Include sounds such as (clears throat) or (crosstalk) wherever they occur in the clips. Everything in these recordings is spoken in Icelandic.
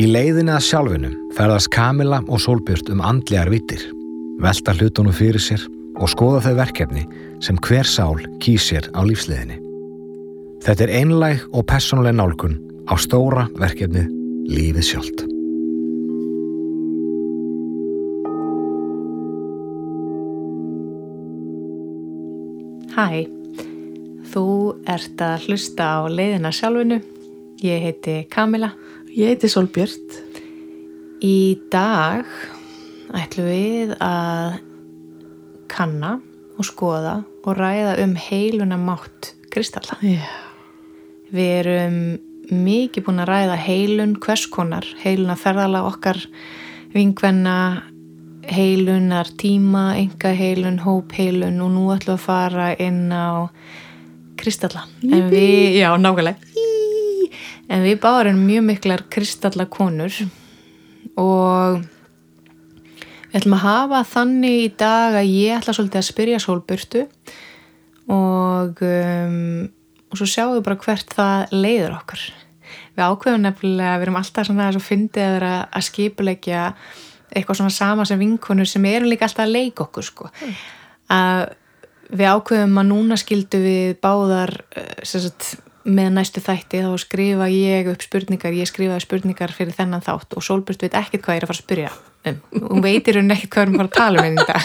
Í leiðinni að sjálfinum ferðast Kamila og Solbjörn um andlegar vittir, velta hlutunum fyrir sér og skoða þau verkefni sem hver sál kýsir á lífsliðinni. Þetta er einlæg og personleg nálgun á stóra verkefni Lífið sjálft. Hæ, þú ert að hlusta á leiðina sjálfinu. Ég heiti Kamila. Ég heiti Solbjörn. Í dag ætlum við að kanna og skoða og ræða um heiluna mátt kristalla. Já. Við erum mikið búin að ræða heilun hverskonar, heiluna ferðala okkar vingvenna, heilunar tíma, enga heilun, hóp heilun og nú ætlum við að fara inn á kristalla. En við, já, nákvæmlega. En við bárum mjög miklar kristalla konur og við ætlum að hafa þannig í dag að ég ætla svolítið að spyrja sólburtu og, um, og svo sjáum við bara hvert það leiður okkar. Við ákveðum nefnilega, við erum alltaf svona að fyndið að vera að skipulegja eitthvað svona sama sem vinkonur sem erum líka alltaf að leika okkur sko. Mm. Að við ákveðum að núna skildu við báðar sagt, með næstu þætti þá skrifa ég upp spurningar, ég skrifaði spurningar fyrir þennan þátt og Solbjörn veit ekkert hvað ég er að fara að spyrja um. Hún veitir hún ekkert hvað við erum að tala um þetta.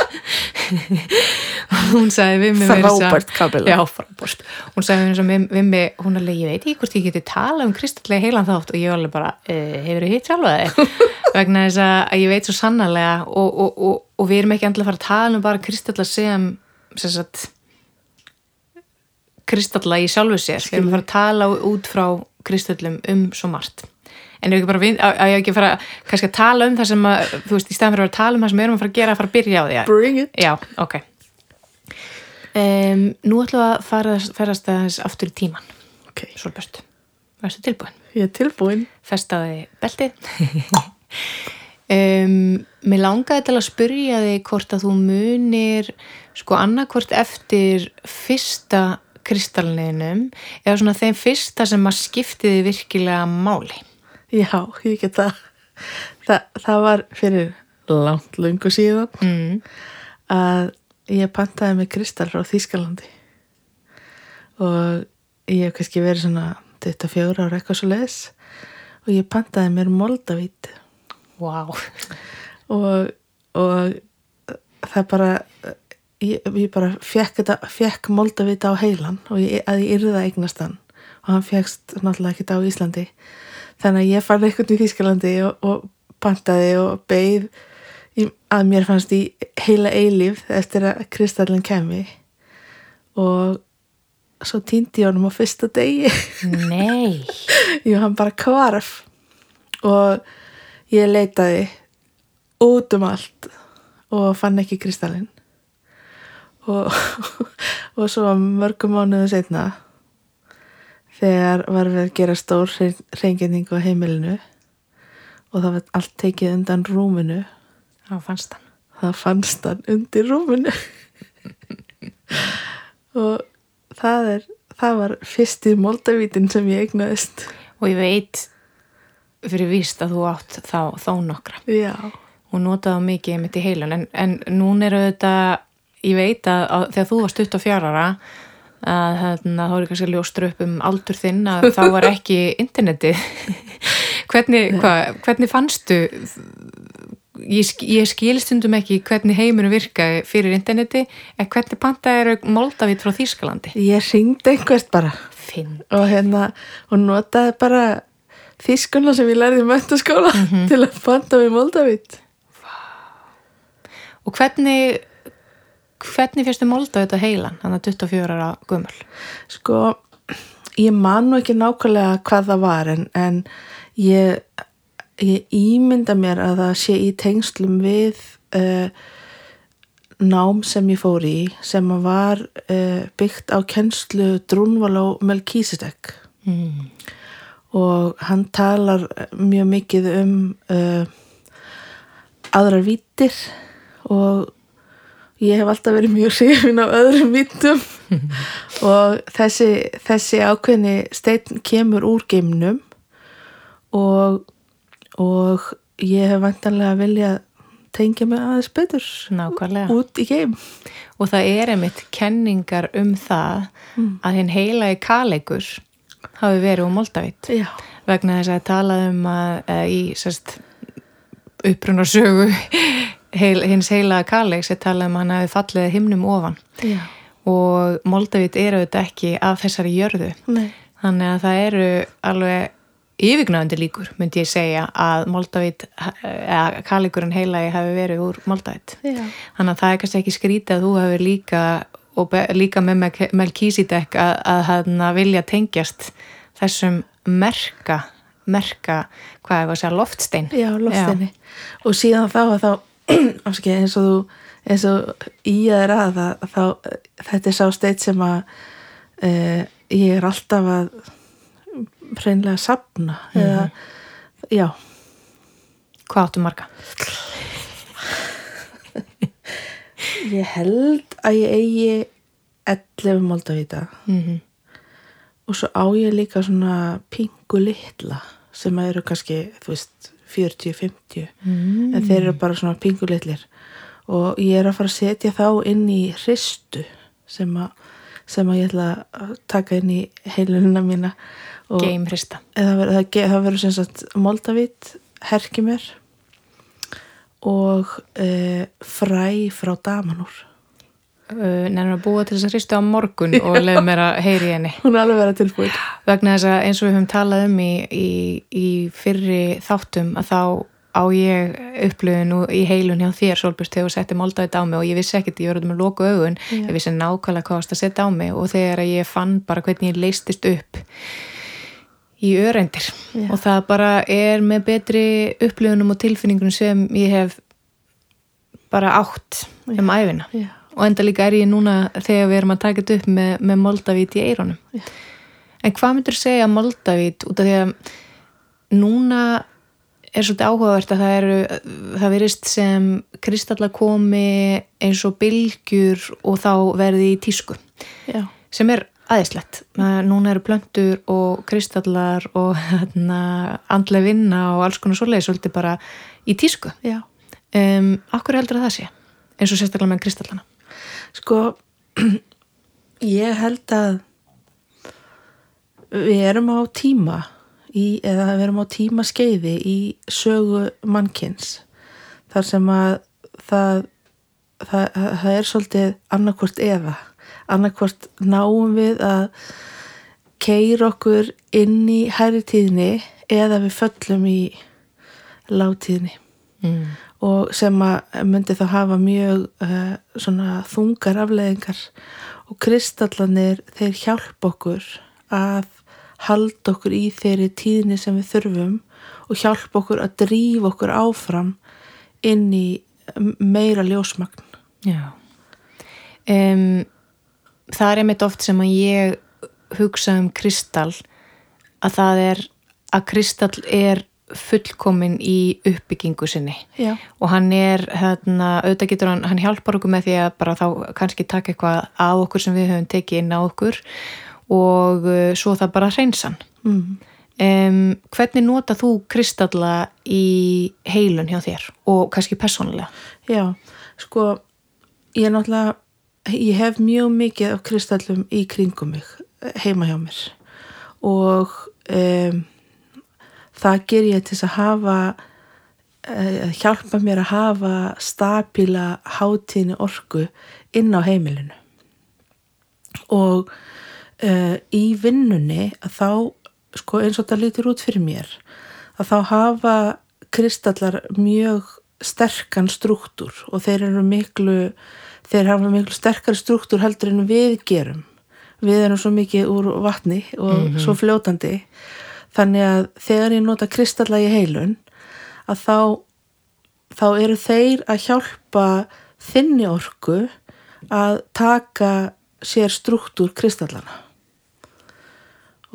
(laughs) hún sagði við mig Frábært frábært. Hún sagði við, við mig, hún alveg, ég veit ekki hvort ég geti tala um kristallega heilan þátt og ég var alveg bara, e, hefur þið hitt sjálfa? (laughs) Vegna þess að ég veit svo sannarlega og, og, og, og við erum ekki endla að fara að tala um bara kristalla sem, sem sagt, kristalla í sjálfu sér við erum að fara að tala út frá kristallum um svo margt. En ég hef ekki að hef ekki fara kannski að tala um það sem að, þú veist, í staðan fyrir að tala um það sem við erum að fara að gera, að fara að byrja á því Bring it. Já, ok. Um, Nú ætlum við að fara ferast aðeins aftur í tíman Ok, Svolbjörst, varstu tilbúin? ég er tilbúin. Festaði beltið. (laughs) Um, Mér langaði til að spyrja þig hvort að þú munir sko annarkvort eftir fyrsta kristalninum eða svona þeim fyrsta sem að skiptiði virkilega máli? Já, ég get það. Þa, Það var fyrir langt lungu síðan mm. að ég pantaði með kristall frá Þýskalandi. Og ég hef kannski verið svona 24 ára eitthvað svo leis og ég pantaði mér moldavít. Wow og, og það bara ég, ég bara fekk, þetta, fekk moldavít á heilan og ég, að ég yrði það eignast hann. Og hann fekkst náttúrulega ekkert á Íslandi. Þannig að ég fann eitthvað í Þýskalandi og, og pantaði og beigð að mér fannst í heila eilíf eftir að kristallin kemi og svo týndi ég honum á fyrsta degi. Nei. (laughs) Jú, hann bara kvarf og ég leitaði út um allt og fann ekki kristallin og, (laughs) og svo mörgum mánuðu setna þegar var við að gera stór reynginning á heimilinu og það var allt tekið undan rúminu. Þá fannst hann. Það fannst hann undir rúminu. (laughs) Og það er það var fyrsti moldavítin sem ég eignaðist. Og ég veit fyrir víst að þú átt þá, þá nokkra. Já. Og notaði mikið mitt í heilan en, en nún eru þetta ég veit að, að þegar þú varst 24 ára að hérna, þá er kannski ljóstur upp um aldur þinn að þá var ekki interneti (laughs) hvernig, hva, hvernig fannstu ég, ég skilstundum ekki hvernig heimunum virkaði fyrir interneti en hvernig pantaði eru Moldavit frá Þýskalandi? Ég ringdi einhvert bara. Finn. og hérna og notaði bara þýskuna sem ég lærði í möntaskóla mm -hmm. til að panta við Moldavit og hvernig hvernig fyrstu Moldavit á heilan þannig að 24 ára gummul sko ég man nú ekki nákvæmlega hvað það var en, en ég ég ímynda mér að það sé í tengslum við uh, nám sem ég fór í sem var uh, byggt á kennslu Drúnval á Melkísitek mm. og hann talar mjög mikið um uh, aðrar vítir og ég hef alltaf verið mjög hrifin af öðrum vítum (laughs) og þessi, þessi ákveðni stein kemur úr geimnum. Og og ég hef vantanlega viljað tengja mig aðeins betur nákvæmlega. út í geim. Og það er einmitt kenningar um það að hinn heilagi kaleikur hafi verið úr Moldavítt já, vegna þess að talað um að, að í sérst upprunarsögu heil, hins heilaga kaleiks er talað um að hann hafi fallið himnum ofan. Já, og Moldavítt eru þetta ekki af þessari jörðu. Nei. Þannig að það eru alveg yfirgnæðandi líkur, myndi ég segja að Moldavit, eða Kalikurinn heilagi hafi verið úr Moldavit já, þannig að það er kannski ekki skrítið að þú hefur líka og líka með Melkísidek að, að, að vilja tengjast þessum merka merka, hvað er það að segja, loftstein? Já, loftinu og síðan þá að þá afskið, eins og þú eins og í að er að það, þá, þetta er sá steit sem að uh, ég er alltaf að hreinlega sapna eða, já, hvað áttu marga? ég held að ég eigi 11 moldavíta Mm -hmm. og svo á ég líka svona pingu litla sem eru kannski, þú veist 40-50 Mm. en þeir eru bara svona pingu litlir. Og ég er að fara að setja þá inn í hristu sem að, sem að ég ætla að taka inn í heilunina mína. Og Geimhrista það verður, sem sagt moldavít, herkimur og e, fræ frá damanúr uh, nefnir að búa til þess að hristu á morgun og leið mér að heyri henni. Hún er alveg verið tilbúin. Vegna þess að eins og við höfum talað um í, í, í fyrri þáttum að þá á ég upplöfun og í heilun hjá þér Solbjörn þegar þú setti moldaðið á mig og ég vissi ekkert, ég verður með loku augun. Já. ég vissi nákvæmlega hvað varst að setja á mig og þegar ég fann bara hvernig ég leistist upp í örendir Já. og það bara er með betri upplöfunum og tilfinningunum sem ég hef bara átt um æfina Já. Og enda líka er ég núna þegar við erum að taka þetta upp með, með moldavít í eironum Já. en hvað myndur segja moldavít út af því að núna er svolítið áhugavert að það eru það verist sem kristallar komi eins og bylgjur og þá verði í tísku. Já, sem er aðeinslegt núna eru plöntur og kristallar og hérna, andlega vinna og alls konar svoleiði svolítið bara í tísku. Um, Akkur heldur að það sé? Eins og sérstaklega með kristallana Sko, (clears throat) ég held að við erum á tíma í, eða við erum á tíma skeiði í sögu mannkins þar sem að það, það, það er svolítið annarkvort eða annarkvort náum við að keira okkur inn í hæri tíðni eða við föllum í látíðni mm. Og sem að myndi þá hafa mjög uh, svona þungar afleðingar og kristallanir þeir hjálpa okkur að halda okkur í þeirri tíðni sem við þurfum og hjálpa okkur að drífa okkur áfram inn í meira ljósmagn. Já um, Það er einmitt oft sem að ég hugsa um kristall að það er að kristall er fullkomin í uppbyggingu sinni Já. og hann er, hérna, auðvitað getur hann, hann hjálpar okkur með því að bara þá kannski taka eitthvað að okkur sem við höfum tekið inn á okkur og uh, svo það bara hreinsan. Mm. Um, hvernig nota þú kristalla í heilun hjá þér og kannski persónulega? Já, sko, ég er náttúrulega, ég hef mjög mikið af kristallum í kringum mig, heima hjá mér og um, það ger ég til að hafa, uh, hjálpa mér að hafa stabíla hátíðni orku inn á heimilinu og uh, í vinnunni að þá, sko eins og það lítur út fyrir mér, að þá hafa kristallar mjög sterkan struktúr og þeir eru miklu, þeir hafa miklu sterkari struktúr heldur en við gerum. Við erum svo mikið úr vatni og svo fljótandi. Þannig að þegar ég nota kristalla í heilun, að þá, þá eru þeir að hjálpa þinni orku að taka sér struktúr kristallana.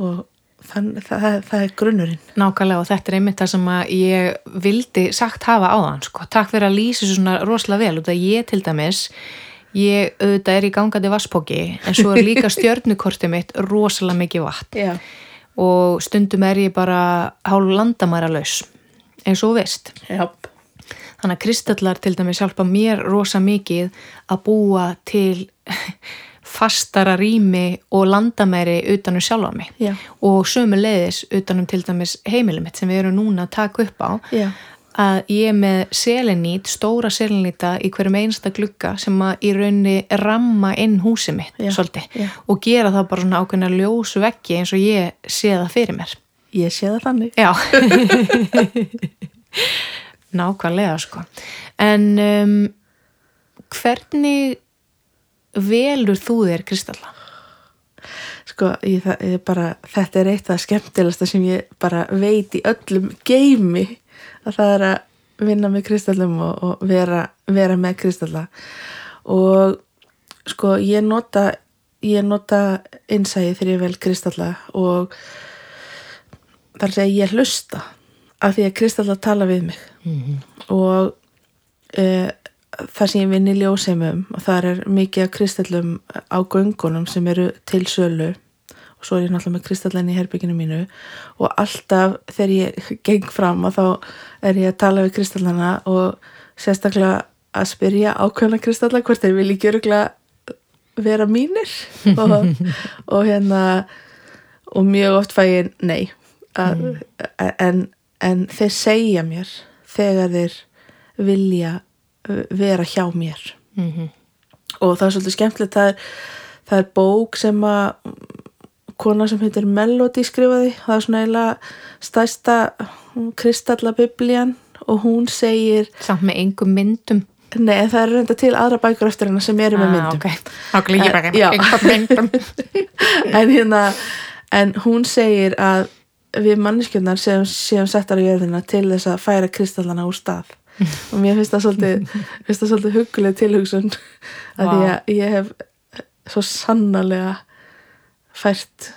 Og þann, það, það er grunnurinn. Nákvæmlega og þetta er einmitt það sem ég vildi sagt hafa á þann sko. Takk fyrir að lýsa þessu svona rosalega vel út að ég til dæmis ég auðvitað er í gangandi vasspóki en svo er líka (laughs) stjörnukortið mitt rosalega mikið vatn Já. Og stundum er ég bara hálf landamæra laus eins og veist Jáp. þannig að kristallar til dæmis hjálpa mér rosa mikið að búa til (laughs) fastara rými og landamæri utanum sjálfa mig Já. og sömu leiðis utanum til dæmis heimilið mitt sem við erum núna að taka upp á Já. Að ég er með selinít, stóra selinýta í hverjum einsta glugga sem að í raunni ramma inn húsið mitt Já, svolítið já. og gera það bara svona ákveðna ljósu veggi eins og ég sé það fyrir mér Ég sé það þannig. Já (laughs) Nákvæmlega sko En um, hvernig velur þú þér kristalla? Sko, ég, ég bara, þetta er eitt af það skemmtilegasta sem ég bara veit í öllum geimi að það er að vinna með kristallum og, og vera, vera með kristalla. Og sko ég nota ég nota innsæði þegar ég vel kristalla og þar segja ég hlusta af því að kristalla tala við mig. Og e, það sem ég vinn í ljóseimum og það er mikið af kristallum á göngunum sem eru til sölu og svo er ég náttúrulega með kristallin í herbygginu mínu og alltaf þegar ég geng fram og þá er ég að tala við kristallana og sérstaklega að spyrja ákveðna kristalla hvort þeir vilja ekki öruglega vera mínir. (laughs) Og, og hérna og mjög oft fæ ég nei. Að, en, en þeir segja mér þegar þeir vilja vera hjá mér. Mm -hmm. og það er svolítið skemmtilegt það er, það er bók sem að kona sem heitir Melody skrifaði. Það er svona eiginlega stærsta kristalla biblían og hún segir Samt með engum myndum. Nei það er reynda til aðra bækur eftir hennar sem eru með myndum. ah, ok, bara Eh, já. engum myndum. (laughs) En hérna en hún segir að við manneskjöndar séum, séum settar í jörðina til þess að færa kristallana úr stað. Og mér finnst það svolítið, svolítið huguleg tilhugsun að því að ég hef svo sannarlega fært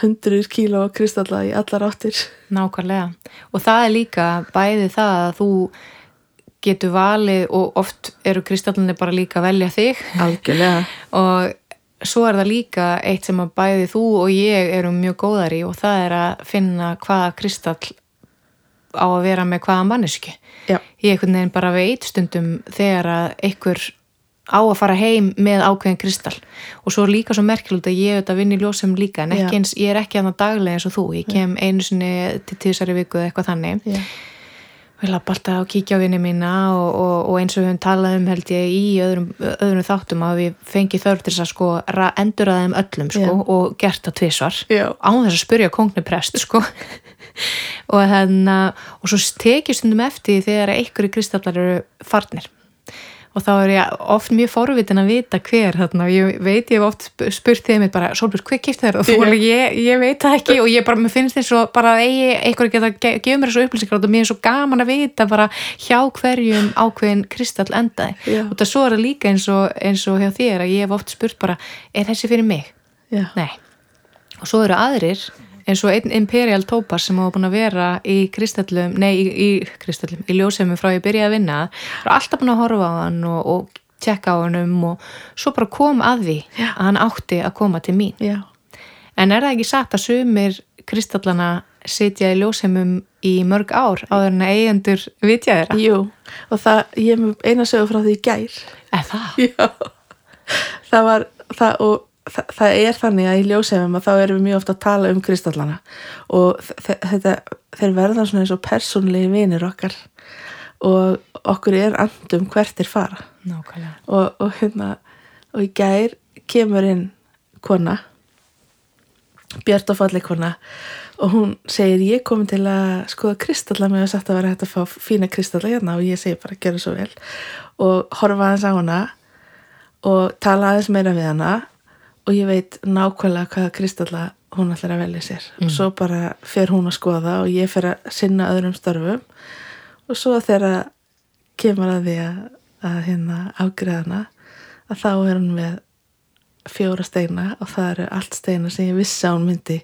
hundruður kíló kristalla í allar áttir. Nákvæmlega. Og það er líka bæði það að þú getur valið og oft eru kristallinni bara líka að velja þig. Algjörlega. (laughs) Og svo er það líka eitt sem að bæði þú og ég erum mjög góðar í og það er að finna hvaða kristall á að vera með hvaða manneski Já. ég einhvern veginn bara veit stundum þegar að einhver á að fara heim með ákveðin kristall og svo líka svo merkilegt að ég auðvitað vinn í ljósum líka en eins, ég er ekki að það daglega eins og þú. Ég kem einu sinni til tíðsari viku eða eitthvað þannig. Já. við lappa alltaf að kíkja á vinni mína og, og, og eins og við höfum talað um held ég í öðrum, öðrum þáttum að við fengi þörf til þess að sko ra- endura þeim öllum sko Já. og gert það tvisvar. Já. án þess að spyrja kongniprest sko. (laughs) Og þannig að og svo tekið stundum eftir þegar einhverju kristallar eru farnir og þá er ég oft mjög forvitin að vita hver þarna, ég veit ég hef oft sp- spurt þeim bara, Solbjörg, hver kipt þér og þú alveg, ég, ég veit það ekki og ég bara, mér finnst þess að bara að eigi einhverju geta ge- gefið mér þessu upplýsingar og mér er svo gaman að vita bara hjá hverjum ákveðin kristall endaði Já. og það svo er það líka eins og, eins og hjá þér að ég hef oft spurt bara, er þessi fyrir mig? Já. Nei. Og svo eru aðrir eins og einn Imperial Topaz sem hafa búin að vera í kristallum, nei í, í kristallum, í ljósefum frá ég byrjaði að vinna og alltaf búin að horfa á hann og, og tjekka á hannum og svo bara kom að því Já. að hann átti að koma til mín. Já. En er það ekki satt að sumir kristallana sitja í ljósefum í mörg ár áður en eigendur vitja þeirra? Jú, og það, ég með eina sögu frá því gær Er það? Já, það var það, og það, það er þannig að í ljósefum að þá erum við mjög ofta að tala um kristallana. Og þe- þetta, þeir verða svona eins og persónlegi vinir okkar. Og okkur er andum hvert er fara. Nákvæmlega. og, og hérna og í gær kemur inn kona Björn og falleg kona og hún segir ég komin til að skoða kristalla með að sagt að vera hægt að fá fína kristalla hérna. Og ég segi bara gera svo vel. Og horfa aðeins á hana og tala aðeins meira við hana og ég veit nákvæmlega hvaða kristalla hún ætlar að velja sér. Og svo bara fer hún að skoða og ég fer að sinna öðrum störfum. Og svo þegar kemur að því að, að hérna afgreðana að þá er hún með fjóra steina og það eru allt steina sem ég vissi að hún myndi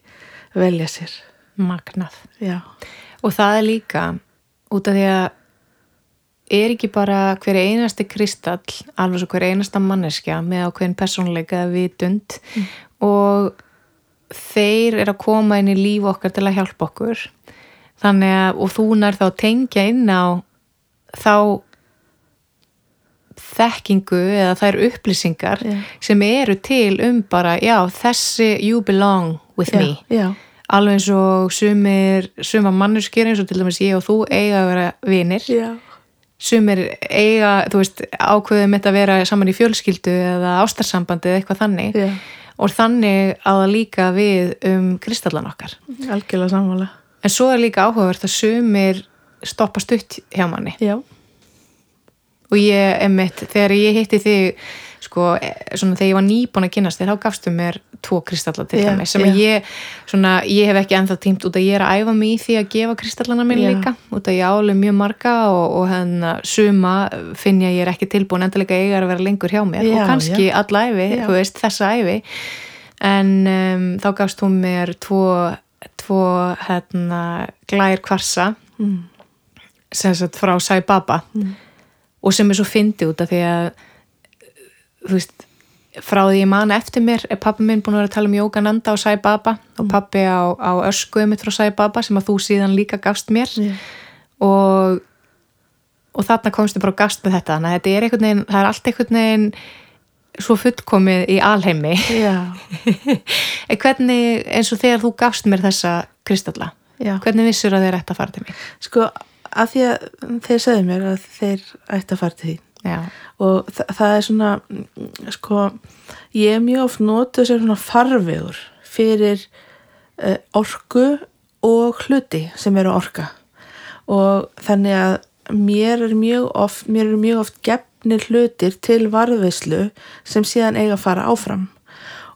velja sér. Magnað. já, Og það er líka út af því að er ekki bara hver einasti kristall, alveg svo hver einasta manneskja með ákveðin persónleika eða vitund. Og þeir eru að koma inn í líf okkar til að hjálpa okkur. Þannig að, og þú nær þá tengja inn á þá þekkingu eða þær upplýsingar Já. sem eru til um bara, já, þessi you belong with me. já, alveg eins og sumir sumar mannurskir eins og til dæmis ég og þú eiga að vera vinir. Já, sumir eiga, þú veist, ákveðum þetta að vera saman í fjölskyldu eða ástarsambandi eða eitthvað þannig. Já, og þannig á það líka við um kristallan okkar. Algjörlega sammála. En svo er líka áhugavert að sumir stoppa stutt hjá manni. Já, og ég, emitt, þegar ég hitti þig sko, eh, svona þegar ég var nýbúin að kynast þér, þá gafstu mér tvo kristalla til Já, dæmis, sem að ég svona, ég hef ekki ennþá tímt út að ég er að æfa mig í því að gefa kristallana minn Já. líka út að ég álega mjög marga og, og hérna suma finn ég að ég er ekki tilbúin endalega eiga að vera lengur hjá mér og kannski alla æfi, þú veist, þessa æfi en um, þá gafst hún mér tvo, tvo hérna, glær kvarsa mm. sem sagt frá Sai Baba og sem er svo fyndi út af því að þú veist frá því ég man eftir mér er pappi minn búin að vera að tala um Jógananda og Sai Baba og pappi á, á ösku mitt frá Sai Baba sem að þú síðan líka gafst mér. Já, og og þarna komstu bara og gafst með þetta. Þannig að þetta er einhvern veginn, það er allt einhvern veginn svo fullkomið í alheimi. (laughs) En hvernig eins og þegar þú gafst mér þessa kristalla, já. hvernig vissur að þeir ætti að fara til mig sko, að því að þeir segðu mér að þeir ætti að fara til því já, og þa það er svona mm, sko, ég er mjög oft notuð sem svona farvegur fyrir uh, orku og hluti sem eru orka. Og þannig að mér er mjög oft eru mjög oft gefnir hlutir til varðveislu sem síðan eiga að fara áfram.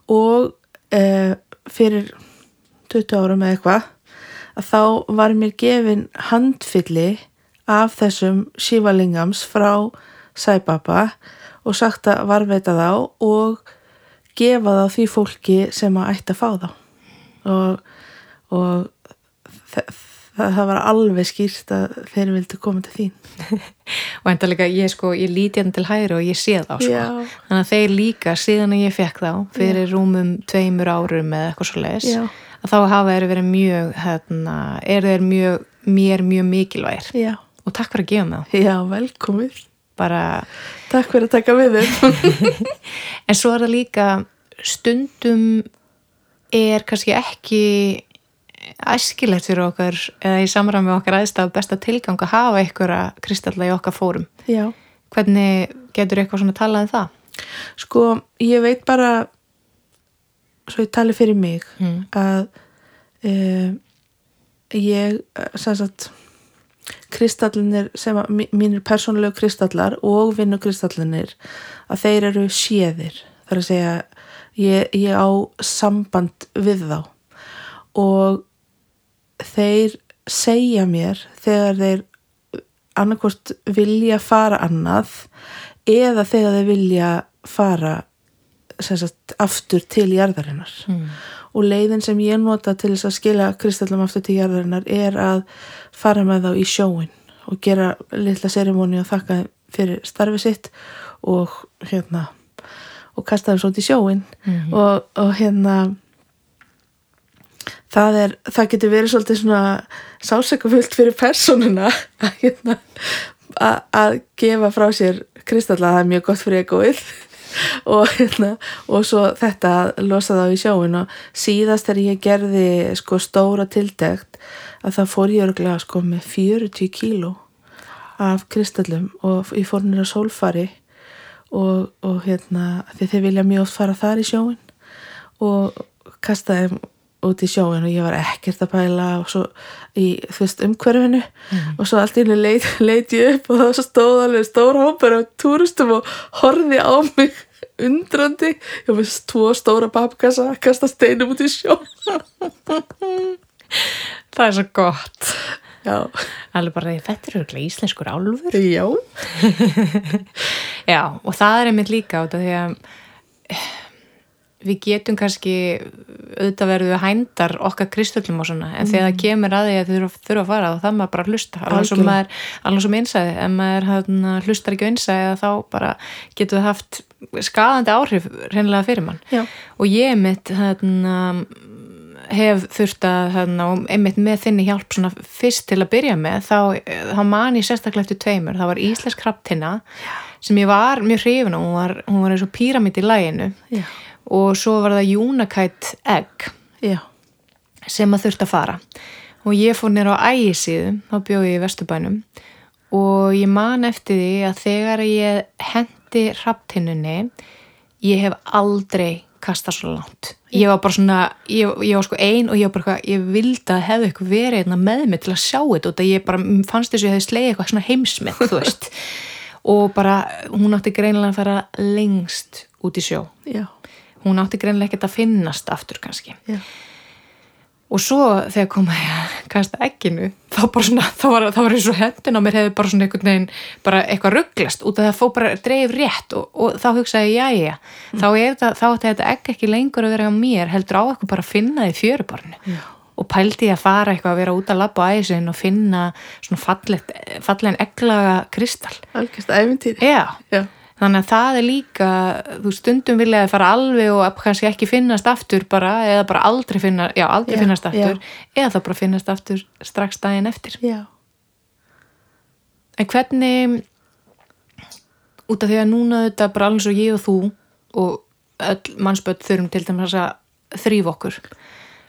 Og uh, fyrir 20 árum eða eitthvað að þá var mér gefin handfylli af þessum sívalingams frá Sæbaba og sagt að varveita þá og gefa þá því fólki sem að ætti að fá þá. Og, og það, það var alveg skýrt að þeir vildi koma til þín. (laughs) Og enda líka ég sko, ég líti hann til hægri og ég sé þá sko. Já. þannig að þeir líka síðan að ég fekk þá fyrir rúmum tveimur árum eða eitthvað svo leiðis Já. að þá hafa þeir verið mjög hérna, er þeir mjög, mér mjög mikilvægir. Já, og takk fyrir að gefa mig þá. Já velkomið bara, Takk fyrir að taka við þér (laughs) en svo er það líka stundum er kannski ekki æskilegt fyrir okkur eða í samræmi okkar aðstaf besta tilgang að hafa einhverja kristalla í okkar fórum Já, hvernig getur eitthvað svona talað um það? sko ég veit bara svo ég tali fyrir mig Mm. að uh, ég eh, sem sagt kristallinir sem að mí- mínir persónulegu kristallar og vinnu kristallinir að þeir eru séðir. Þar að segja ég, ég á samband við þá. Og þeir segja mér þegar þeir annarkvort vilja fara annað eða þegar þeir vilja fara sagt, aftur til jarðarinnar. Mm. og leiðin sem ég nota til þess að skila kristallum aftur til jarðarinnar er að fara með þá í sjóin og gera litla serimóni og þakka þeim fyrir starfi sitt og hérna og kasta þeim svona í sjóin Mhm. og, og hérna það er, það getur verið svolítið svona sásökufullt fyrir personuna að hérna að, að gefa frá sér kristalla það er mjög gott fyrir egoið (laughs) og hérna og svo þetta losa þá í sjóin og síðast þegar ég gerði sko stóra tildegt að það fór ég örglega sko með 40 kíló af kristallum og ég fór nýra sólfari og, og hérna því þeir vilja mjög oft fara þar í sjóin og kasta þeim út í sjóin og ég var ekkert að pæla og svo í þú veist umhverfinu og svo allt í henni leit, leit ég upp og það stóð alveg stóra hópar af túristum og horfði á mig undrandi. Ég með tvo stóra papkassa að kasta steinum út í sjó. Það er svo gott. Já, alveg bara því þetta eru örugglega íslenskur álfur. Já. (laughs) Já, og það er einmitt líka út af því að við getum kannski auðvitað verðum við hændar okkar kristöllum og svona, en þegar það kemur að því að þau þurfa, að fara þá það maður bara að hlusta. Alveg sem einsæði ef maður hérna, hlustar ekki einsæði þá bara getur það haft skadandi áhrif reynilega fyrir mann. Já. og ég mitt hérna, hef þurft að hérna, einmitt með þinni hjálp svona fyrst til að byrja með þá, þá man ég sérstaklega eftir tveimur. Það var Íslensk kraftina sem ég var mjög hrifin og hún var, hún var eins og píramid í læginu Já. Og svo var það Unakite Egg Já. sem að þurft að fara. Og ég fór nýra á ægisíðu þá bjóði ég í Vesturbænum og ég man eftir því að þegar ég hendi hraftinnunni ég hef aldrei kastað svo langt. Ég var bara svona, ég, ég var sko ein og ég var bara ég vildi að hefði eitthvað verið hérna með mig til að sjá þetta og ég bara fannst þess að ég hefði slegið eitthvað svona heimsmynd þú veist. (laughs) Og bara hún átti greinilega að fara lengst út í sjó. Já. Hún átti greinilega ekkert að finnast aftur kannski Já. og svo þegar kom að ég (laughs) að kasta ekkinu þá bara svona, þá var, þá var eins og hendin á mér hefði bara svona einhvern veginn bara eitthvað rugglast út af það fó bara dreif rétt og, og þá hugsaði ég, já, já þá, er það, þá átti þetta ekki ekki lengur að vera á mér heldur á eitthvað bara að finna því fjörubarnu Já. og pældi ég að fara eitthvað að vera út að labba á æsin og finna svona fallet, fallen eglaga kristall Algjörst æfintýri. já, Já. Þannig að það er líka, þú stundum viljaði fara alveg og kannski ekki finnast aftur bara, eða bara aldrei finna, já, aldrei Já, finnast aftur, eða þá bara finnast aftur strax daginn eftir. Já. En hvernig, út af því að núna þetta bara alveg svo ég og þú og öll mannsböld þurfum til dæmis að þrýf okkur,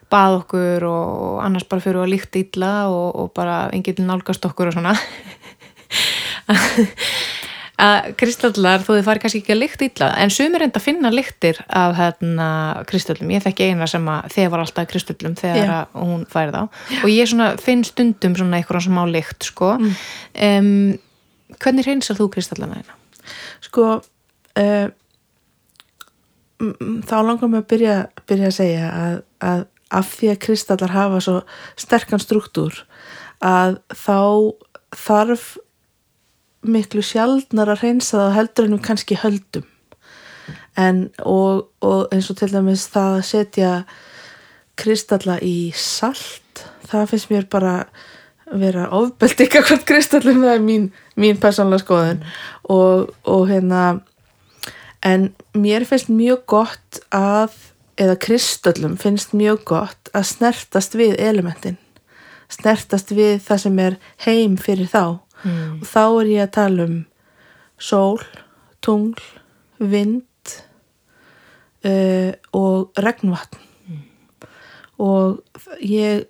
bað okkur og annars bara fyrir að líkta illa og, og bara enginn nálgast okkur og svona. (laughs) að kristallar, þó þið fari kannski ekki að lykta illa, en sumir enda að finna lyktir af hérna kristallum ég þekki eina sem að þegar var alltaf kristallum þegar að hún færi þá og ég svona finn stundum svona eitthvað sem á lykt sko Mm. um, hvernig reynsar þú kristallana þeina? Sko, uh, þá langar mig að byrja, byrja að segja að, að af því að kristallar hafa svo sterkan struktúr að þá þarf miklu sjaldnar að reynsa það heldur en við kannski höldum. En og, og eins og til dæmis það að setja kristalla í salt það finnst mér bara vera ofbeldi eitthvað (laughs) hvort kristallum það er mín, mín persónlega skoðun. Og, og hérna en mér finnst mjög gott að eða kristöllum finnst mjög gott að snertast við elementin snertast við það sem er heim fyrir þá Mm. og þá er ég að tala um sól, tungl, vind uh, og regnvatn og ég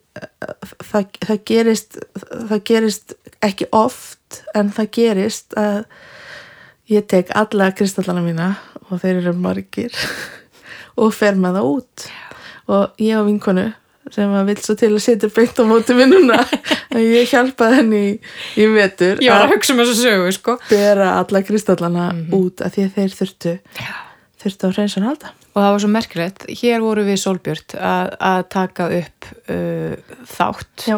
það, það gerist það gerist ekki oft en það gerist að ég tek alla kristallana mína og þeir eru margir (laughs) og fer með það út og ég og vinkonu sem að vill svo til að setja beint á móti vinnuna. (laughs) Að ég hjálpaði henni í, í vetur Ég var að hugsa um þessu sögu sko. bera alla kristallana út af því að þeir þurftu þurftu á hreinsun halda. Og það var svo merkilegt, hér voru við Solbjörn að, taka upp uh, þátt. Já.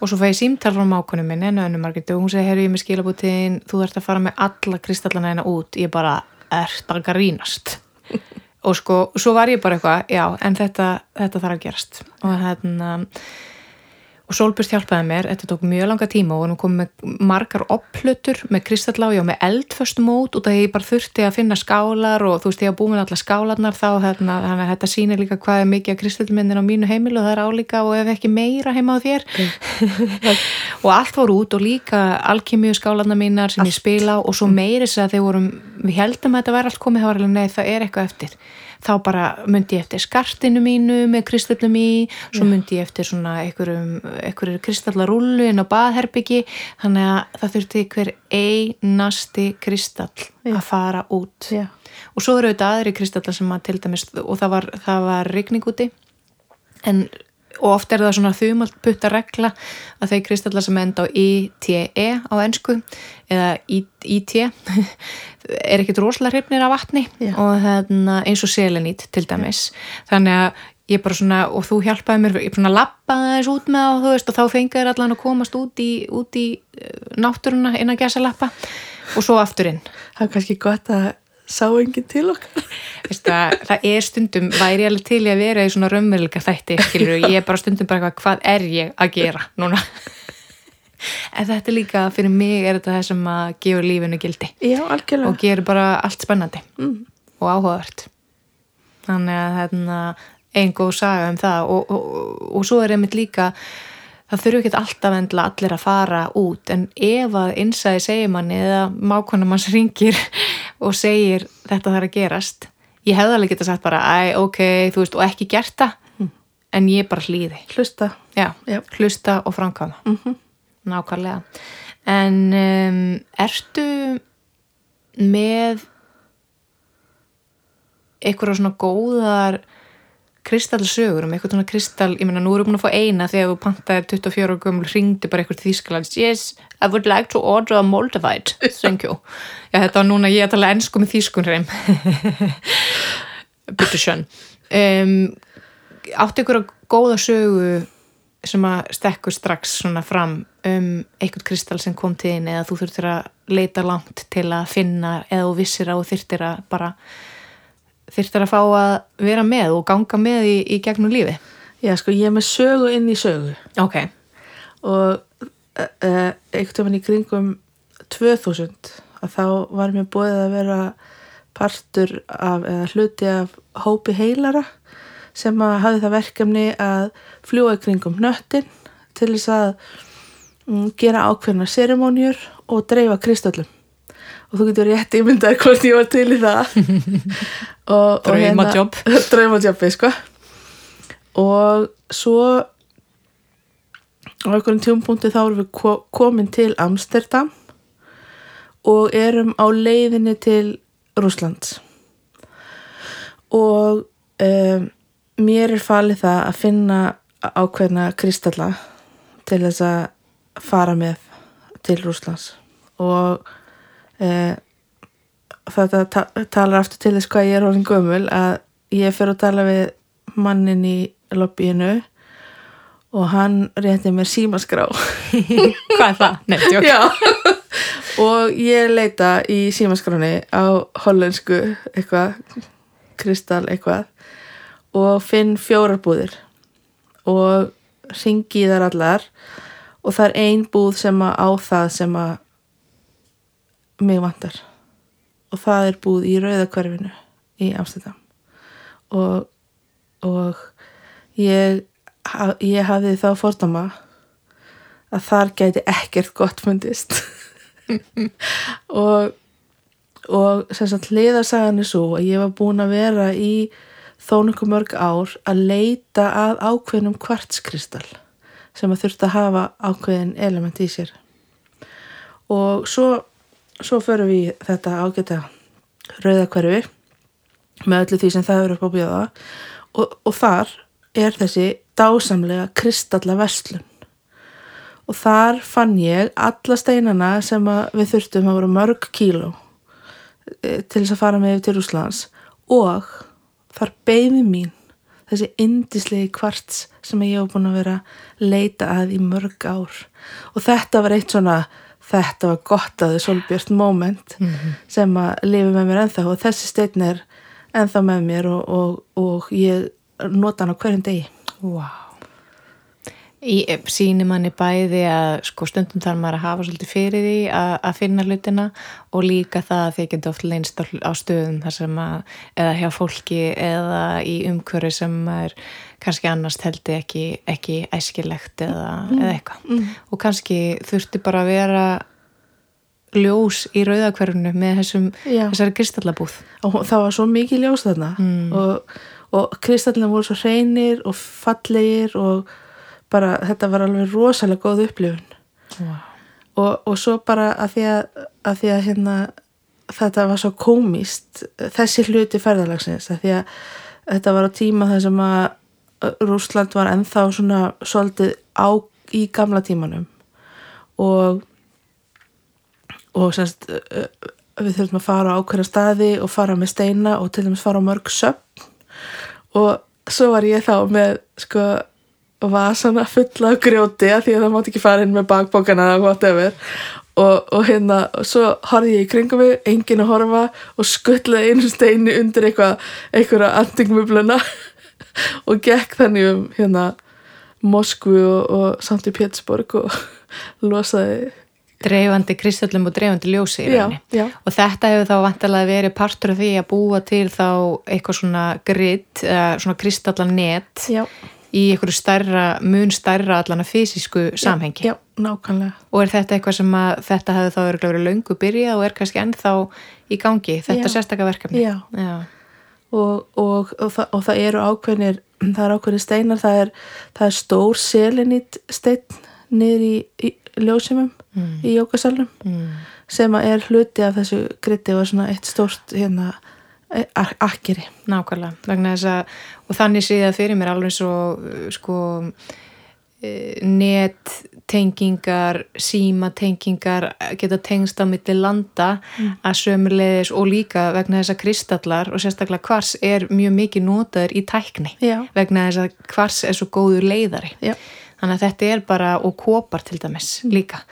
og svo fæ ég símtal frá mákunum minn en önnum margir og hún segi, herru ég með skilabútin þú ert að fara með alla kristallana hérna út. Ég bara, ert að garínast (laughs) og sko, svo var ég bara eitthvað já, en þetta, þetta þarf að gerast. Og hérna og Solbjörn hjálpaði mér, þetta tók mjög langa tíma og hún kom með margar opplutur með kristallá, já með eldföst mót og það ég bara þurfti að finna skálar og þú veist ég að búið með alla skálarnar þá hérna, þannig að þetta sýnir líka hvað er mikið af kristallmyndin á mínu heimilu og það er álíka og ef ekki meira heima á þér. (laughs) Og allt fór út og líka alkymíu skálarnar mínar sem ég spila og svo meiri þess að þegar vorum við heldum að þetta væri allt komið, það var alveg nei það er eitthvað eftir þá bara myndi ég eftir skartinu mínu með kristallum í, svo myndi ég eftir svona einhverjum, kristallarúlu inn á baðherbyggi, þannig að það þurfti hver einasti kristall að fara út. Já. og svo eru auðvitað aðri kristallar sem að til dæmis, og það var, það var rigning úti en og oft er það svona þumalt putta regla að þeir kristallar sem enda á ITE á ennsku eða IT (laughs) er ekkit rosalega hrifnir af vatni Já. og eins og selenít til dæmis. Þannig að ég bara svona og þú hjálpaði mér, ég svona lappaði þess út með og þú veist og þá fengiður allan að komast út í, út í eh, náttúruna inn að gæsa lappa og svo aftur inn það er kannski gott að sá enginn til okkar. Veistu, að, það er stundum, væri ég alveg til í að vera í svona raunveruleika þætti, ég er bara stundum bara eitthvað, hvað er ég að gera núna? En þetta er líka, fyrir mig er þetta það sem að gefur lífinu gildi. Já, og gerur bara allt spennandi. Mm. og áhugavert. Þannig að hérna, einn góð saga um það. Og, og, og svo er einmitt líka það þurfu ekki alltaf endla allir að fara út. En ef að einsæði segir manni eða mákonum hans ringir og segir þetta þarf að gerast. Ég hefði alveg getað sagt bara æ, ok, þú veist, og ekki gert það. Mm. en ég bara hlýði. Hlusta. Já, Já. hlusta og framkvæma. Mm nákvæmlega. En um, ertu með einhverja svona góðar kristallsögur um eitthvað svona kristall, ég meina nú erum við búin að fá eina þegar þú pantaðir 24 og gömul ringdi bara eitthvað til Þýskalands. Yes, I would like to order a Moldavite. Thank you. Já þetta var núna ég að tala ennsku með þýskun hreim. (laughs) Bitur sjön um, áttu einhverja góða sögu sem að stekkur strax svona fram um eitthvað kristall sem kom til þín eða þú þurftir að leita langt til að finna eða þú vissir að þú þurftir að bara þurftir að fá að vera með og ganga með í, í gegnum lífi Já, sko, ég er með sögu inn í sögu. Ok, og uh, uh, einhvern veginn í kringum 2000 að þá var mér búið að vera partur af, eða hluti af hópi heilara sem að hafi það verkefni að fljúa í kringum nöttin til þess að mm, gera ákveðna serimóniur og dreifa kristöllum og þú getur rétt ímyndaði hvort ég var til í það. (laughs) Og, og hérna- (laughs) draumajobbi sko. Og svo á einhverjum tjómpunkti þá erum við ko- komin til Amsterdam og erum á leiðinni til Rúslands og um, mér er falið það að finna ákveðna kristalla til þess að fara með til Rúslands og þetta ta talar aftur til þess hvað ég er orðin gömul að ég fer að tala við mannin í lobbyinu og hann rétti mér símaskrá (laughs) hvað er það? Nei, tjók. Já og ég leita í símaskráni á hollensku eitthvað kristall eitthvað og finn fjórar búðir og ringi þar allar og það er ein búð sem að á það sem að mig vantar. Og það er búð í rauðakverfinu í Amsterdam. Og, og ég, ég hafði þá fordama að þar gæti ekkert gott fundist. (laughs) Og og hliðarsagan er svo að ég var búin að vera í þó nokkuð mörg ár að leita að ákveðnum kvartskristall sem að þurfti að hafa ákveðin element í sér. Og svo svo förum við í þetta ágæta rauðakverfi með öllu því sem það eru upp á bjóða. Og, og þar er þessi dásamlega kristalla verslun. Og þar fann ég alla steinana sem við þurftum að vera mörg kíló eh, til þess að fara með yfir til Rúslands og þar beimi mín þessi indislegi kvarts sem ég hef búin að vera leita að í mörg ár. Og þetta var eitt svona þetta var gott að þau solbjört moment sem að lifi með mér ennþá og þessi stein er ennþá með mér og, og, og ég nota hann á hverjum degi Vá. Í síni manni bæði að sko stundum þarf maður að hafa svolítið fyrir því að, að finna hlutina og líka það að þið getur oft leynst á, á stöðum þar sem að eða hjá fólki eða í umhverju sem er kannski annars heldur ekki, ekki æskilegt eða, eða eitthvað. Og kannski þurfti bara að vera ljós í rauðakverfinu með þessum, þessari kristallabúð. Og það var svo mikið ljós þarna. Og, og kristallina voru svo hreinir og fallegir og bara þetta var alveg rosalega góð upplifun. Wow. og, og svo bara að því að, að, því að hérna, þetta var svo komist þessi hluti ferðalagsins að því að þetta var á tíma þar sem að Rússland var ennþá svona svolítið á í gamla tímanum. Og og semst við þurfum að fara á ákveðna staði og fara með steina og til dæmis fara á mörg söfn. Og svo var ég þá með sko vasana fulla grjóti af því að það mátti ekki fara inn með bakbókana eða whatever. Og, og hérna og svo horfði ég í kringum mig, enginn að horfa og skuttlaði einu steini undir eitthvað einhverja andingmubluna (laughs) (laughs) og gekk þannig um hérna Moskvu og, og samt í Pétsborg og (laughs) losaði dreifandi kristöllum og dreifandi ljósi Já, já. Og þetta hefur þá vantarlega verið partur af því að búa til þá eitthvað svona eða svona kristallanett í einhverju stærra, mun stærra allan að fysisku samhengi. já, Og er þetta eitthvað sem að þetta hefur þá verið löngu byrjað og er kannski ennþá í gangi, þetta Já. sérstaka verkefni? Já. Og, og, og, það, og það eru ákveðnir það eru ákveðnir steinar það er, það er stór selenít steinn niður í, ljósimum Mm. í jókasalunum Mm. sem að er hluti af þessu gritti og er svona eitt stórt hérna ak akkeri Nákvæmlega, vegna þess að og þannig sé það fyrir mér alveg svo uh, sko eh, nettengingar símatengingar geta tengst á milli landa að sömulegis og líka vegna þess að kristallar og sérstaklega kvars er mjög mikið notaður í tækni Já. vegna þess að kvars er svo góður leiðari. Já. þannig að þetta er bara og kopar til dæmis líka.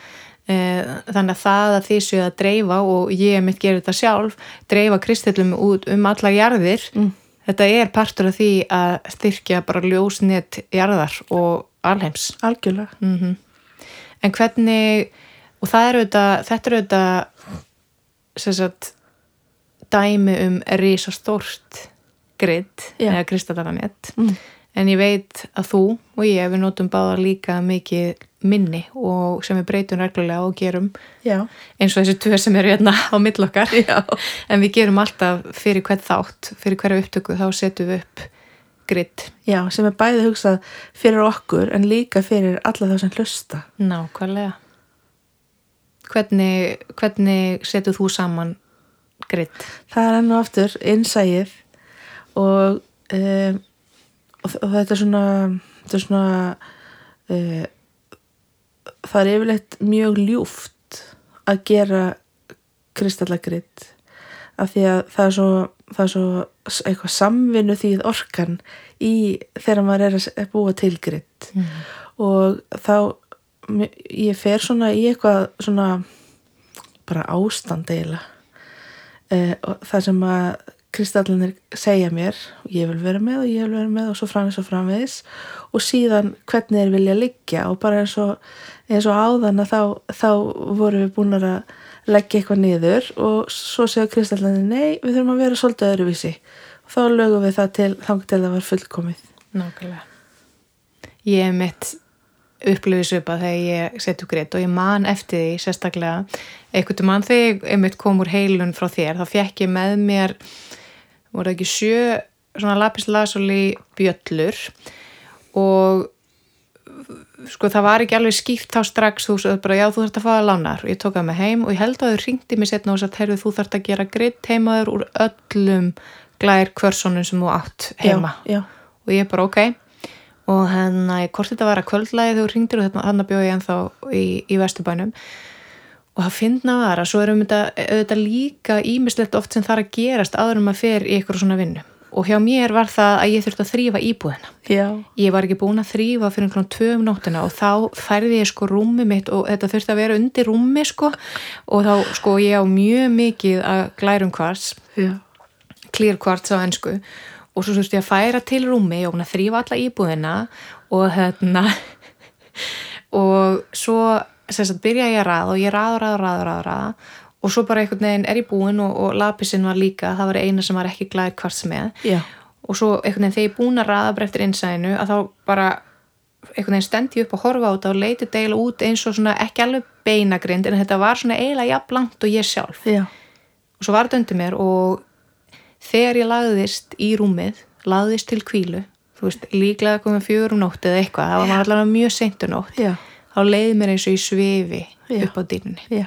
Eh, þannig að það að því séu að dreifa og ég mitt gerir þetta sjálf dreifa kristallum út um alla jarðir mm. þetta er partur af því að styrkja bara ljósnett jarðar og alheims. Algjörlega. Mm en hvernig og það er auðvitað þetta er auðvitað sem sagt dæmi um risastórt grid Já. eða kristallanett Mm. en ég veit að þú og ég við notum báða líka mikið minni og sem við breytum reglulega og gerum Já. eins og þessi tvö sem eru hérna á millokkar en við gerum alltaf fyrir hvern þátt fyrir hverju upptöku þá setjum við upp grid. Já, sem er bæði hugsað fyrir okkur en líka fyrir alla það sem hlusta. Nákvæmlega. Hvernig, hvernig setur þú saman grid? Það er enn og aftur innsæið og, um, og, og þetta er svona þetta er svona uh, það er yfirleitt mjög ljúft að gera kristallagritt af því að það er svo, það er svo eitthvað samvinnu þýð orkan í þegar maður er að búa til gritt mm. og þá ég fer svona í eitthvað svona bara ástand eiginlega. Eh, og það sem að kristallinir segja mér ég vil vera með og ég vil vera með og svo framvis og framvis og síðan hvernig þeir vilja liggja og bara eins og, eins og áðan að þá, þá voru við búin að leggja eitthvað niður og svo segja kristallinir nei, við þurfum að vera svolítið öðruvísi. Og þá lögum við það til þang til það var fullkomið. Nákvæmlega. Ég er mitt upplifið svipa þegar ég setju greitt og ég man eftir því sérstaklega einhvern mann þegar ég mitt kom úr heilun frá þér þá fekk ég með mér voru ekki sjö svona lapis lazuli bjöllur og sko það var ekki alveg skýrt þá strax. Þú sagði bara já þú þarfst að það lánar. Og ég tók það með heim og ég held að þau ringdi mér setna og sagt heyrðu þú þarfst að gera greitt heimaður úr öllum glær kvörsonum sem þú átt heima. já, já, og ég bara ok. Og hérna, hvort þetta var að kvöldlæði þú ringdir og þannig bjóði ég ennþá í, í vesturbænum. Og það finna var að svo erum þetta auðvitað líka ímislegt oft sem þarf að gerast áður um að fer í eitthvað svona vinnu og hjá mér var það að ég þurfti að þrýfa íbúðina. Já, ég var ekki búin að þrýfa fyrir einhvern tvö um nóttina og þá færði ég sko rúmi mitt og þetta þurfti að vera undir rúmi sko. Og þá sko ég á mjög mikið að glærum clear quartz á ennsku og svo þurfti ég að færa til rúmi og að þrýfa alla íbúðina og hérna (laughs) og svo sem sagt byrja ég að raða og ég raða, raða, raða, raða og svo bara einhvern veginn er ég búin og, og lapisinn var líka, það var eina sem var ekki glæð kvarts með. Já, og svo einhvern veginn þegar ég er búin að raða bara eftir innsæðinu að þá bara einhvern veginn stendi upp að horfa á þetta og leiti deila út eins og svona ekki alveg beinagrind en þetta var svona eiginlega jafn langt og ég sjálf. Já, og svo var þetta undir mér og þegar ég lagðist í rúmið lagðist til kvílu þú veist, líklega komið fjögur um nótt eða eitthvað það var allavega mjög seintu nótt já, þá leiði mér eins og ég svifi Já. upp á dýrunni já,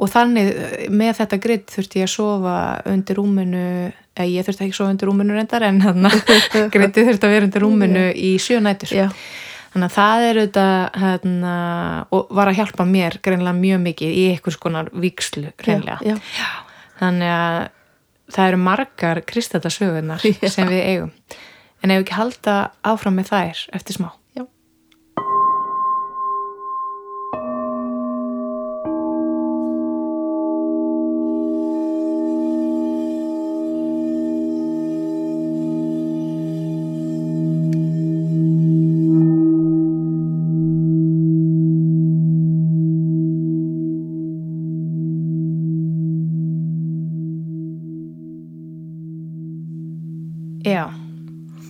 og þannig eh, með þetta gritt þurfti ég að sofa undir rúminu eða ég þurfti ekki að sofa undir rúminu reyndar en hann (laughs) gritti þurfti að vera undir rúminu í sjö nætur. Já, þannig að það er auðvitað hérna, og var að hjálpa mér greinlega mjög mikið í einhvers konar víkslu greinlega já, þannig að það eru margar kristallasögunar (laughs) Já. sem við eigum. En ef við ekki halda áfram með þær eftir smá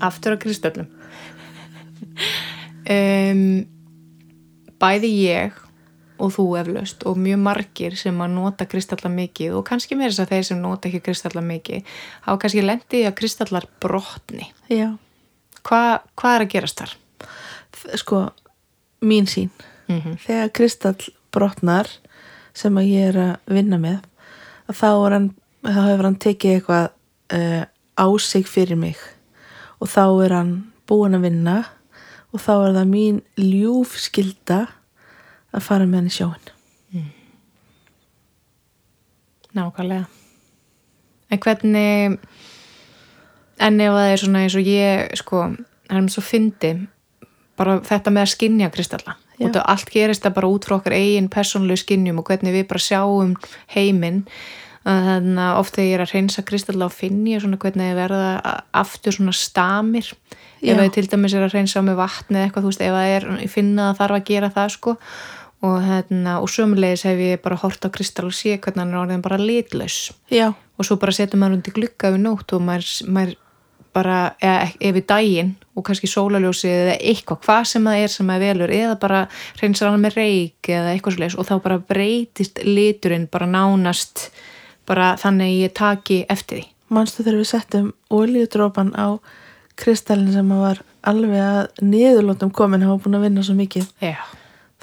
aftur á kristöllum um, Bæði ég og þú eflaust og mjög margir sem að nota kristallar mikið og kannski með þess að þeir sem nota ekki kristallar mikið hafa kannski lendið í að kristallar brotni. Já, Hva, Hvað er að gerast þar? sko, mín sín Mm þegar kristall brotnar sem að ég er að vinna með þá, hann, þá hefur hann tekið eitthvað uh, á sig fyrir mig og þá er hann búin að vinna. Og þá er það mín ljúfskilda að fara með hann í sjóin Nákvæmlega. En hvernig en ef það er svona eins og ég sko, það er svo fyndi bara þetta með að skinja kristalla. Og allt gerist það bara út frá okkar eigin persónulegu skinjum og hvernig við bara sjáum heiminn þannig að oft þegar ég er að reynsa kristalla og finn ég svona hvernig ég verða aftur svona stamir. Já. ef ég til dæmis er að reynsa á með vatni eða eitthvað, þú veist, ef það er, ég finna að það þarf að gera það sko. Og, hérna, og sömulegis hef ég bara hort á kristall og sé hvernig hann er orðin bara litlaus. Já, og svo bara setur maður undir glugga við nótt og maður, maður bara eða, ef við daginn og kannski sólaljósið eða eitthvað, hvað sem það er sem maður velur eða bara reynsar hann með reik eða eitthvað svo og þá bara breytist liturinn bara nánast bara þannig ég taki eftir því. Manstu þegar við settum oljudrópan á kristallin sem var alveg að niðurlótum komin hafa búin að vinna svo mikið? Já,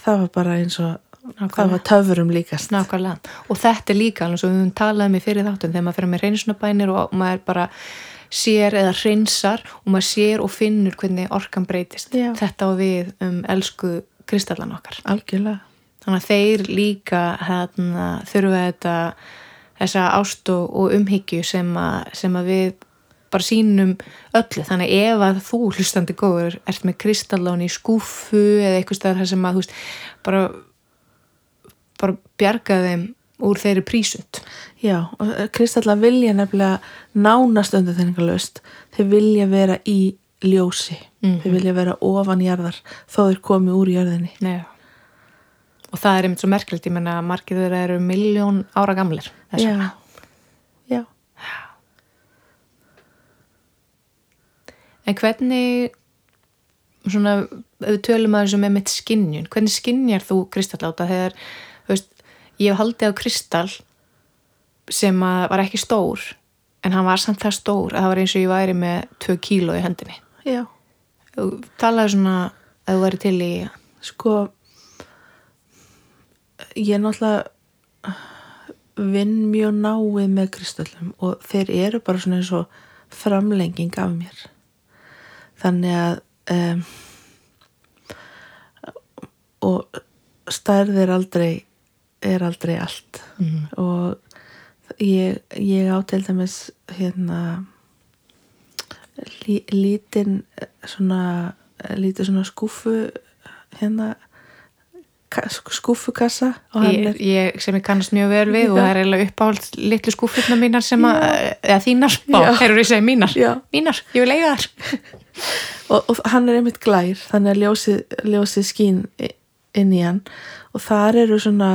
það var bara eins og Nákvæmlega. það var töfurum líkast. Nákvæmlega. Og þetta er líka alveg svo við höfum talað með fyrir þáttum þegar maður fyrir með reynsnabænir og maður bara sér eða reynsar og maður sér og finnur hvernig orkan breytist. Já. þetta á við um elsku kristallan okkar. Algjörlega. Þannig að þeir líka hérna, þurfa þetta þessa ást og, og umhyggju sem, að- sem að við bara sínum öllu, þannig ef að þú hlustandi góður, ert með kristallán í skúfu eða eitthvað staðar þar sem að veist, bara bara bjarga þeim úr þeirri prísund. Já, og kristallar vilja nefnilega nánast undir þenningalöst þeir vilja vera í ljósi. Mhm. þeir vilja vera ofan jarðar þó þeir komi úr jörðinni. Nei. Og það er einmitt svo merkilegt ég menna margir þeirra eru miljón ára gamlir þess vegna. Já, En hvernig svona, við tölum að þessu með mitt skinnjun, hvernig skinnjar þú kristalláta þegar, þú veist, ég hef haldið á kristall sem var ekki stór en hann var samt það stór að það var eins og ég væri með 2 kíló í hendinni. já, Þú talaði svona að þú væri til í, sko ég er náttúrulega vinn mjög náið með kristallum og þeir eru bara svona eins og framlenging af mér þannig að um, og stærð er aldrei er aldrei allt Mhm. og ég, ég á til dæmis hérna lí, lítinn svona lítið svona skúfu hérna skúfukassa ég, ég, sem ég kannast mjög vel við og það er eiginlega uppáhald litlu skúffurna mínar sem að, eða þínar, Já. bá, þeir eru ég segi mínar, Já. mínar, ég vil eiga þar. (laughs) og, og hann er einmitt glær þannig að ljósið, ljósið skín inn í hann. Og þar eru svona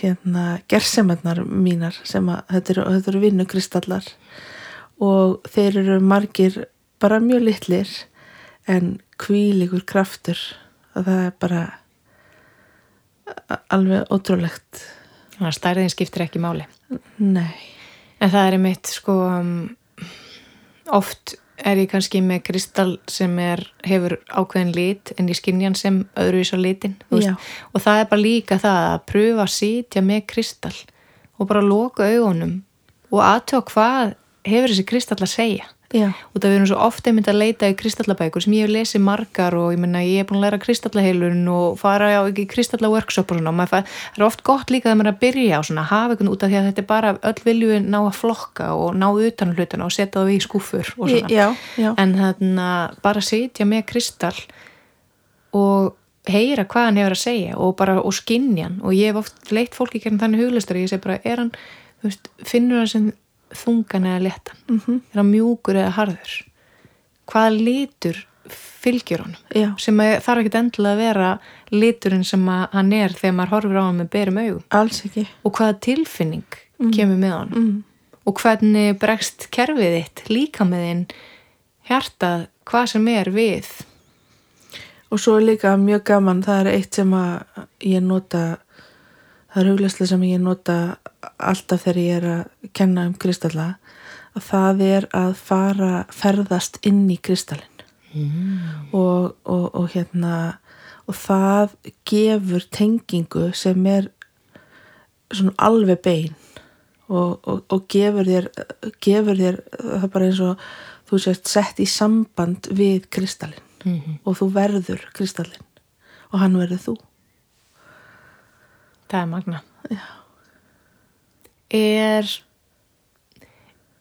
hérna gersemarnar mínar sem að þetta eru, eru vinnukristallar. Og þeir eru margir bara mjög litlir en kvíligur kraftur. Og það er bara alveg ótrúlegt. Þannig að stærðin skiptir ekki máli. nei, En það er mitt sko um, oft er ég kannski með kristall sem er, hefur ákveðin lit en ég skynja hann sem öðru í svo litin og það er bara líka það að pröfa að sitja með kristall og bara loka augunum og aðtöða hvað hefur þessi kristall að segja já, og það erum svo ofta einmitt að leita í kristallabækur sem ég hef lesið margar og ég menna ég er búin að læra kristallaheilun og fara á ekki kristallaworkshop og svona. Og það er oft gott líka að maður er að byrja á svona hafa einhvern út af því að þetta er bara öll vilju ná að flokka og ná utan um hlutina og setja það í skúfur og svona. já, já. en þannig að bara sitja með kristall og heyra hvað hann hefur að segja og bara og skinja hann. Og ég hef oft leitt fólki kemur þannig huglistar ég segi bara er hann, veist, finnur hann sem þungan eða léttan? Mhm. er hann mjúkur eða harður? Hvaða litur fylgjur honum? Já, sem þarf ekki endilega að vera liturinn sem hann er þegar maður horfir á hann með berum augum. Alls ekki. Og hvaða tilfinning kemur með honum? Mm. og hvernig bregst kerfið þitt líka með þinn hjartað hvað sem er við? Og svo er líka mjög gaman það er eitt sem að ég nota það er huglæslega sem ég nota alltaf þegar ég er að kenna um kristalla að það er að fara ferðast inn í kristallin mm. og, og, og hérna og það gefur tengingu sem er svona alveg bein og, og gefur þér gefur þér það er bara eins og þú sést sett í samband við kristallin mm -hmm. og þú verður kristallin og hann verður þú Það er magna. Já. Er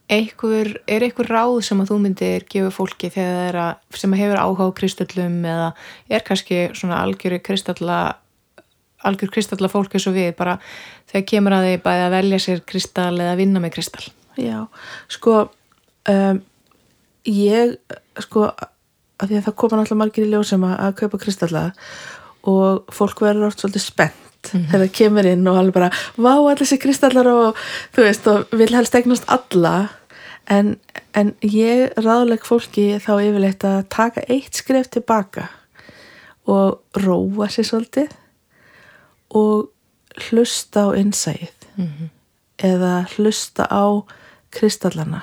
einhver, er einhver ráð sem að þú myndir gefa fólki þegar að, sem að hefur áhuga á kristöllum eða er kannski svona algjöru kristalla algjör kristalla fólk eins og við bara þegar kemur að þið bæði að velja sér kristall eða vinna með kristall? Já, sko um, ég sko að því að það koma náttúrulega margir í ljósum að, að kaupa kristalla og fólk verður oft svolítið spennt mm -hmm. þegar það kemur inn og alveg bara vá allir þessi kristallar og þú veist og vil helst eignast alla en, en ég ráðleg fólki þá yfirleitt að taka eitt skref tilbaka og róa sér svolítið og hlusta á innsæð mm -hmm. eða hlusta á kristallana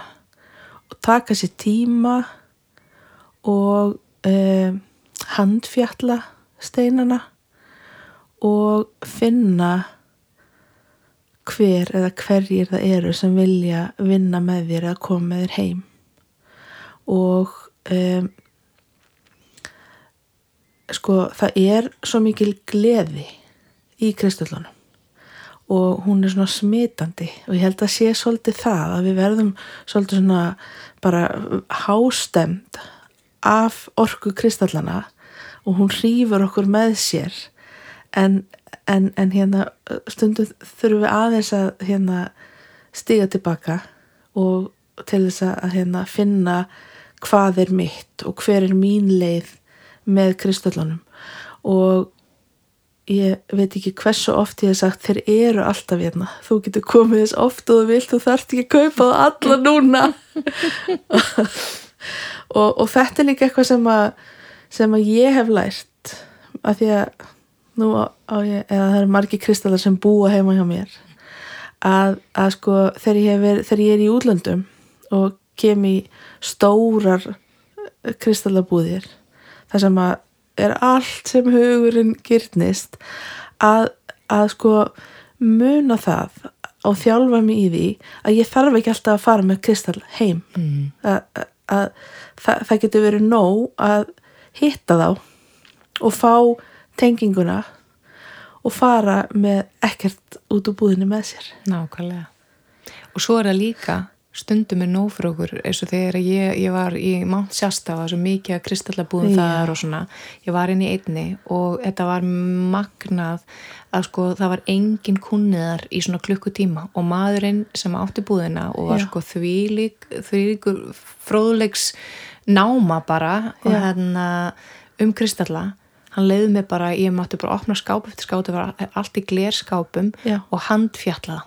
og taka sér tíma og eh, handfjalla steinana og finna hver eða hverjir það eru sem vilja vinna með þér eða koma með þér heim. Og um, sko það er svo mikil gleði í kristöldunum og hún er svona smitandi og ég held að sé svolítið það að við verðum svolítið svona bara hástemt af orku kristallana og hún rýfur okkur með sér en, en, en hérna stundu þurfum við aðeins að hérna stiga tilbaka og til þess að hérna finna hvað er mitt og hver er mín leið með kristöllunum og ég veit ekki hversu oft ég hef sagt þeir eru alltaf hérna. Þú getur komið þess oft og þú vilt. Þú þarfst ekki að kaupa það alla (laughs) núna. Og, og þetta er líka eitthvað sem að sem að ég hef lært að því að nú á ég, eða það eru margi kristallar sem búa heima hjá mér að, að sko þegar ég, ver, þegar ég er í útlöndum og kem í stórar kristallabúðir þar sem að er allt sem hugurinn gyrnist að, að sko muna það og þjálfa mig í því að ég þarf ekki alltaf að fara með kristall heim mm. að, að það, það getur verið nóg að hitta þá og fá tenginguna og fara með ekkert út úr búðinu með sér Nákvæmlega og svo er það líka stundum er nóg fyrir okkur eins og þegar ég, ég var í Mount Shasta og það var svo mikið að kristallabúðum yeah. þar og svona ég var inn í einni og þetta var magnað að sko það var engin kunniðar í svona klukkutíma og maðurinn sem átti búðina og var yeah. sko þvílík þvílíkur fróðlegs náma bara yeah. hérna, um kristalla hann leiði mig bara, ég mátti bara opna skáp eftir skáp, það var allt í glerskápum Já. og handfjallaða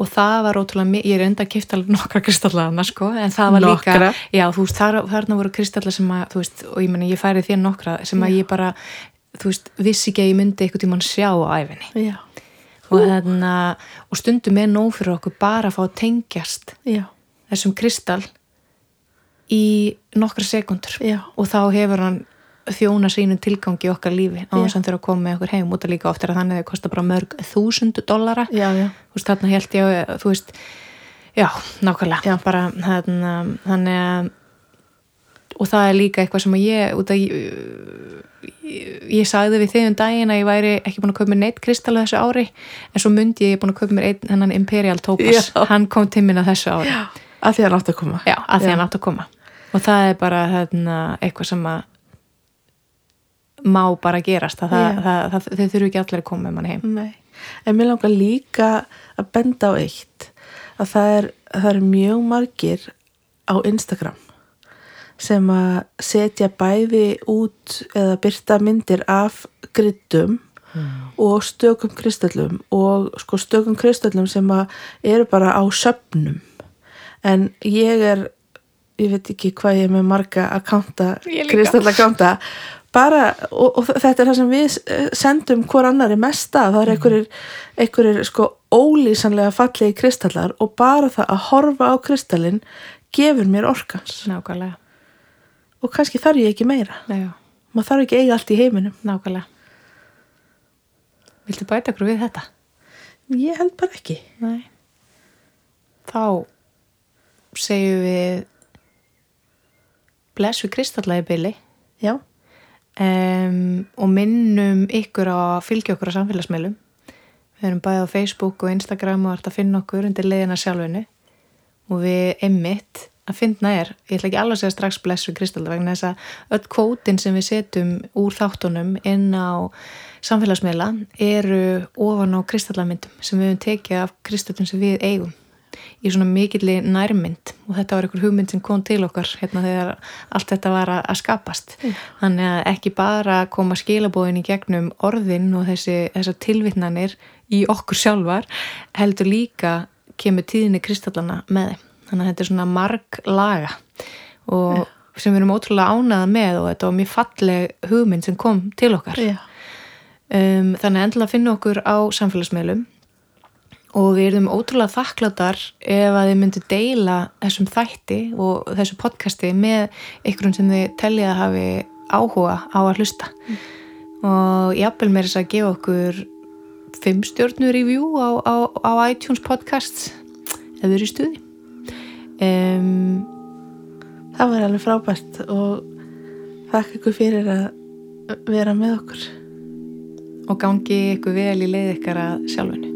og það var ótrúlega, ég er enda að kipta nokkra kristallaðana sko, en það var nokkra. líka já, þú veist, þar, þarna voru kristallar sem að, þú veist, og ég menna, ég færi þér nokkra sem að já. ég bara, þú veist, vissi ekki að ég myndi eitthvað tíma að sjá á æfinni já. og þannig að og stundum er nóg fyrir okkur bara að fá að tengjast þessum kristall í nokkra sekundur og þá hefur hann þjóna sínum tilgangi í okkar lífi á þess að að koma með okkur heim út að líka ofta þannig að það kostar bara mörg þúsundu dollara. Já, já. þú veist þarna held ég þú veist, já, nákvæmlega. Já. bara þarna, þannig að og það er líka eitthvað sem að ég út að ég, ég, ég sagði við þig um daginn að ég væri ekki búin að köpa mér neitt kristalla þessu ári en svo myndi ég, ég búin að köpa mér einn hennan Imperial Topaz, hann kom til minna þessu ári. Að því að koma. Já, að því hann átt að koma. Og það er bara þarna, eitthvað sem að má bara gerast það, yeah. það, það, þau þurfu ekki allir að koma með mann heim Nei. en mér langar líka að benda á eitt að það er, er mjög margir á Instagram sem að setja bæði út eða byrta myndir af grittum mm. og stökum kristallum og sko stökum kristallum sem að eru bara á söpnum en ég er ég veit ekki hvað ég er með marga að kánta, Ég bara, og, og þetta er það sem við eh, sendum hvor annari mest að það er einhverjir, einhverjir sko ólýsanlega fallegi kristallar og bara það að horfa á kristallin gefur mér orkans nákvæmlega. Og kannski þarf ég ekki meira. Já, maður þarf ekki eiga allt í heiminum. Nákvæmlega. Viltu bæta við þetta? ég held bara ekki. Nei. Þá segjum við bless við kristalla í byli já, um, og minnum ykkur að fylgja okkur á samfélagsmeilum við erum bæðið á Facebook og Instagram og ætla að finna okkur undir leiðina sjálfinu og við einmitt að finna er, ég ætla ekki alveg að segja strax bless við kristalla vegna þess að öll kvótin sem við setjum úr þáttunum inn á samfélagsmeila eru ofan á kristallamyndum sem við höfum tekið af kristallum sem við eigum í svona mikilli nærmynd og þetta var einhver hugmynd sem kom til okkar hérna þegar allt þetta var að skapast. Þannig að ekki bara koma skilabóðin í gegnum orðin og þessi, þessar tilvitnanir í okkur sjálfar heldur líka kemur tíðinni kristallana með þannig að þetta er svona marg laga og sem við erum ótrúlega ánaða með og þetta var mjög falleg hugmynd sem kom til okkar. Já, um, þannig að endilega finna okkur á samfélagsmeilum og við erum ótrúlega þakkláttar ef að þið myndu deila þessum þætti og þessu podcasti með ykkurum sem þið tellið að hafi áhuga á að hlusta. Og jafnvel með þess að gefa okkur fimm stjórnur review á, á, á iTunes podcast ef þið eru í stuði um, það var alveg frábært og þakka ykkur fyrir að vera með okkur. og gangi ykkur vel í leið ykkar að sjálfinu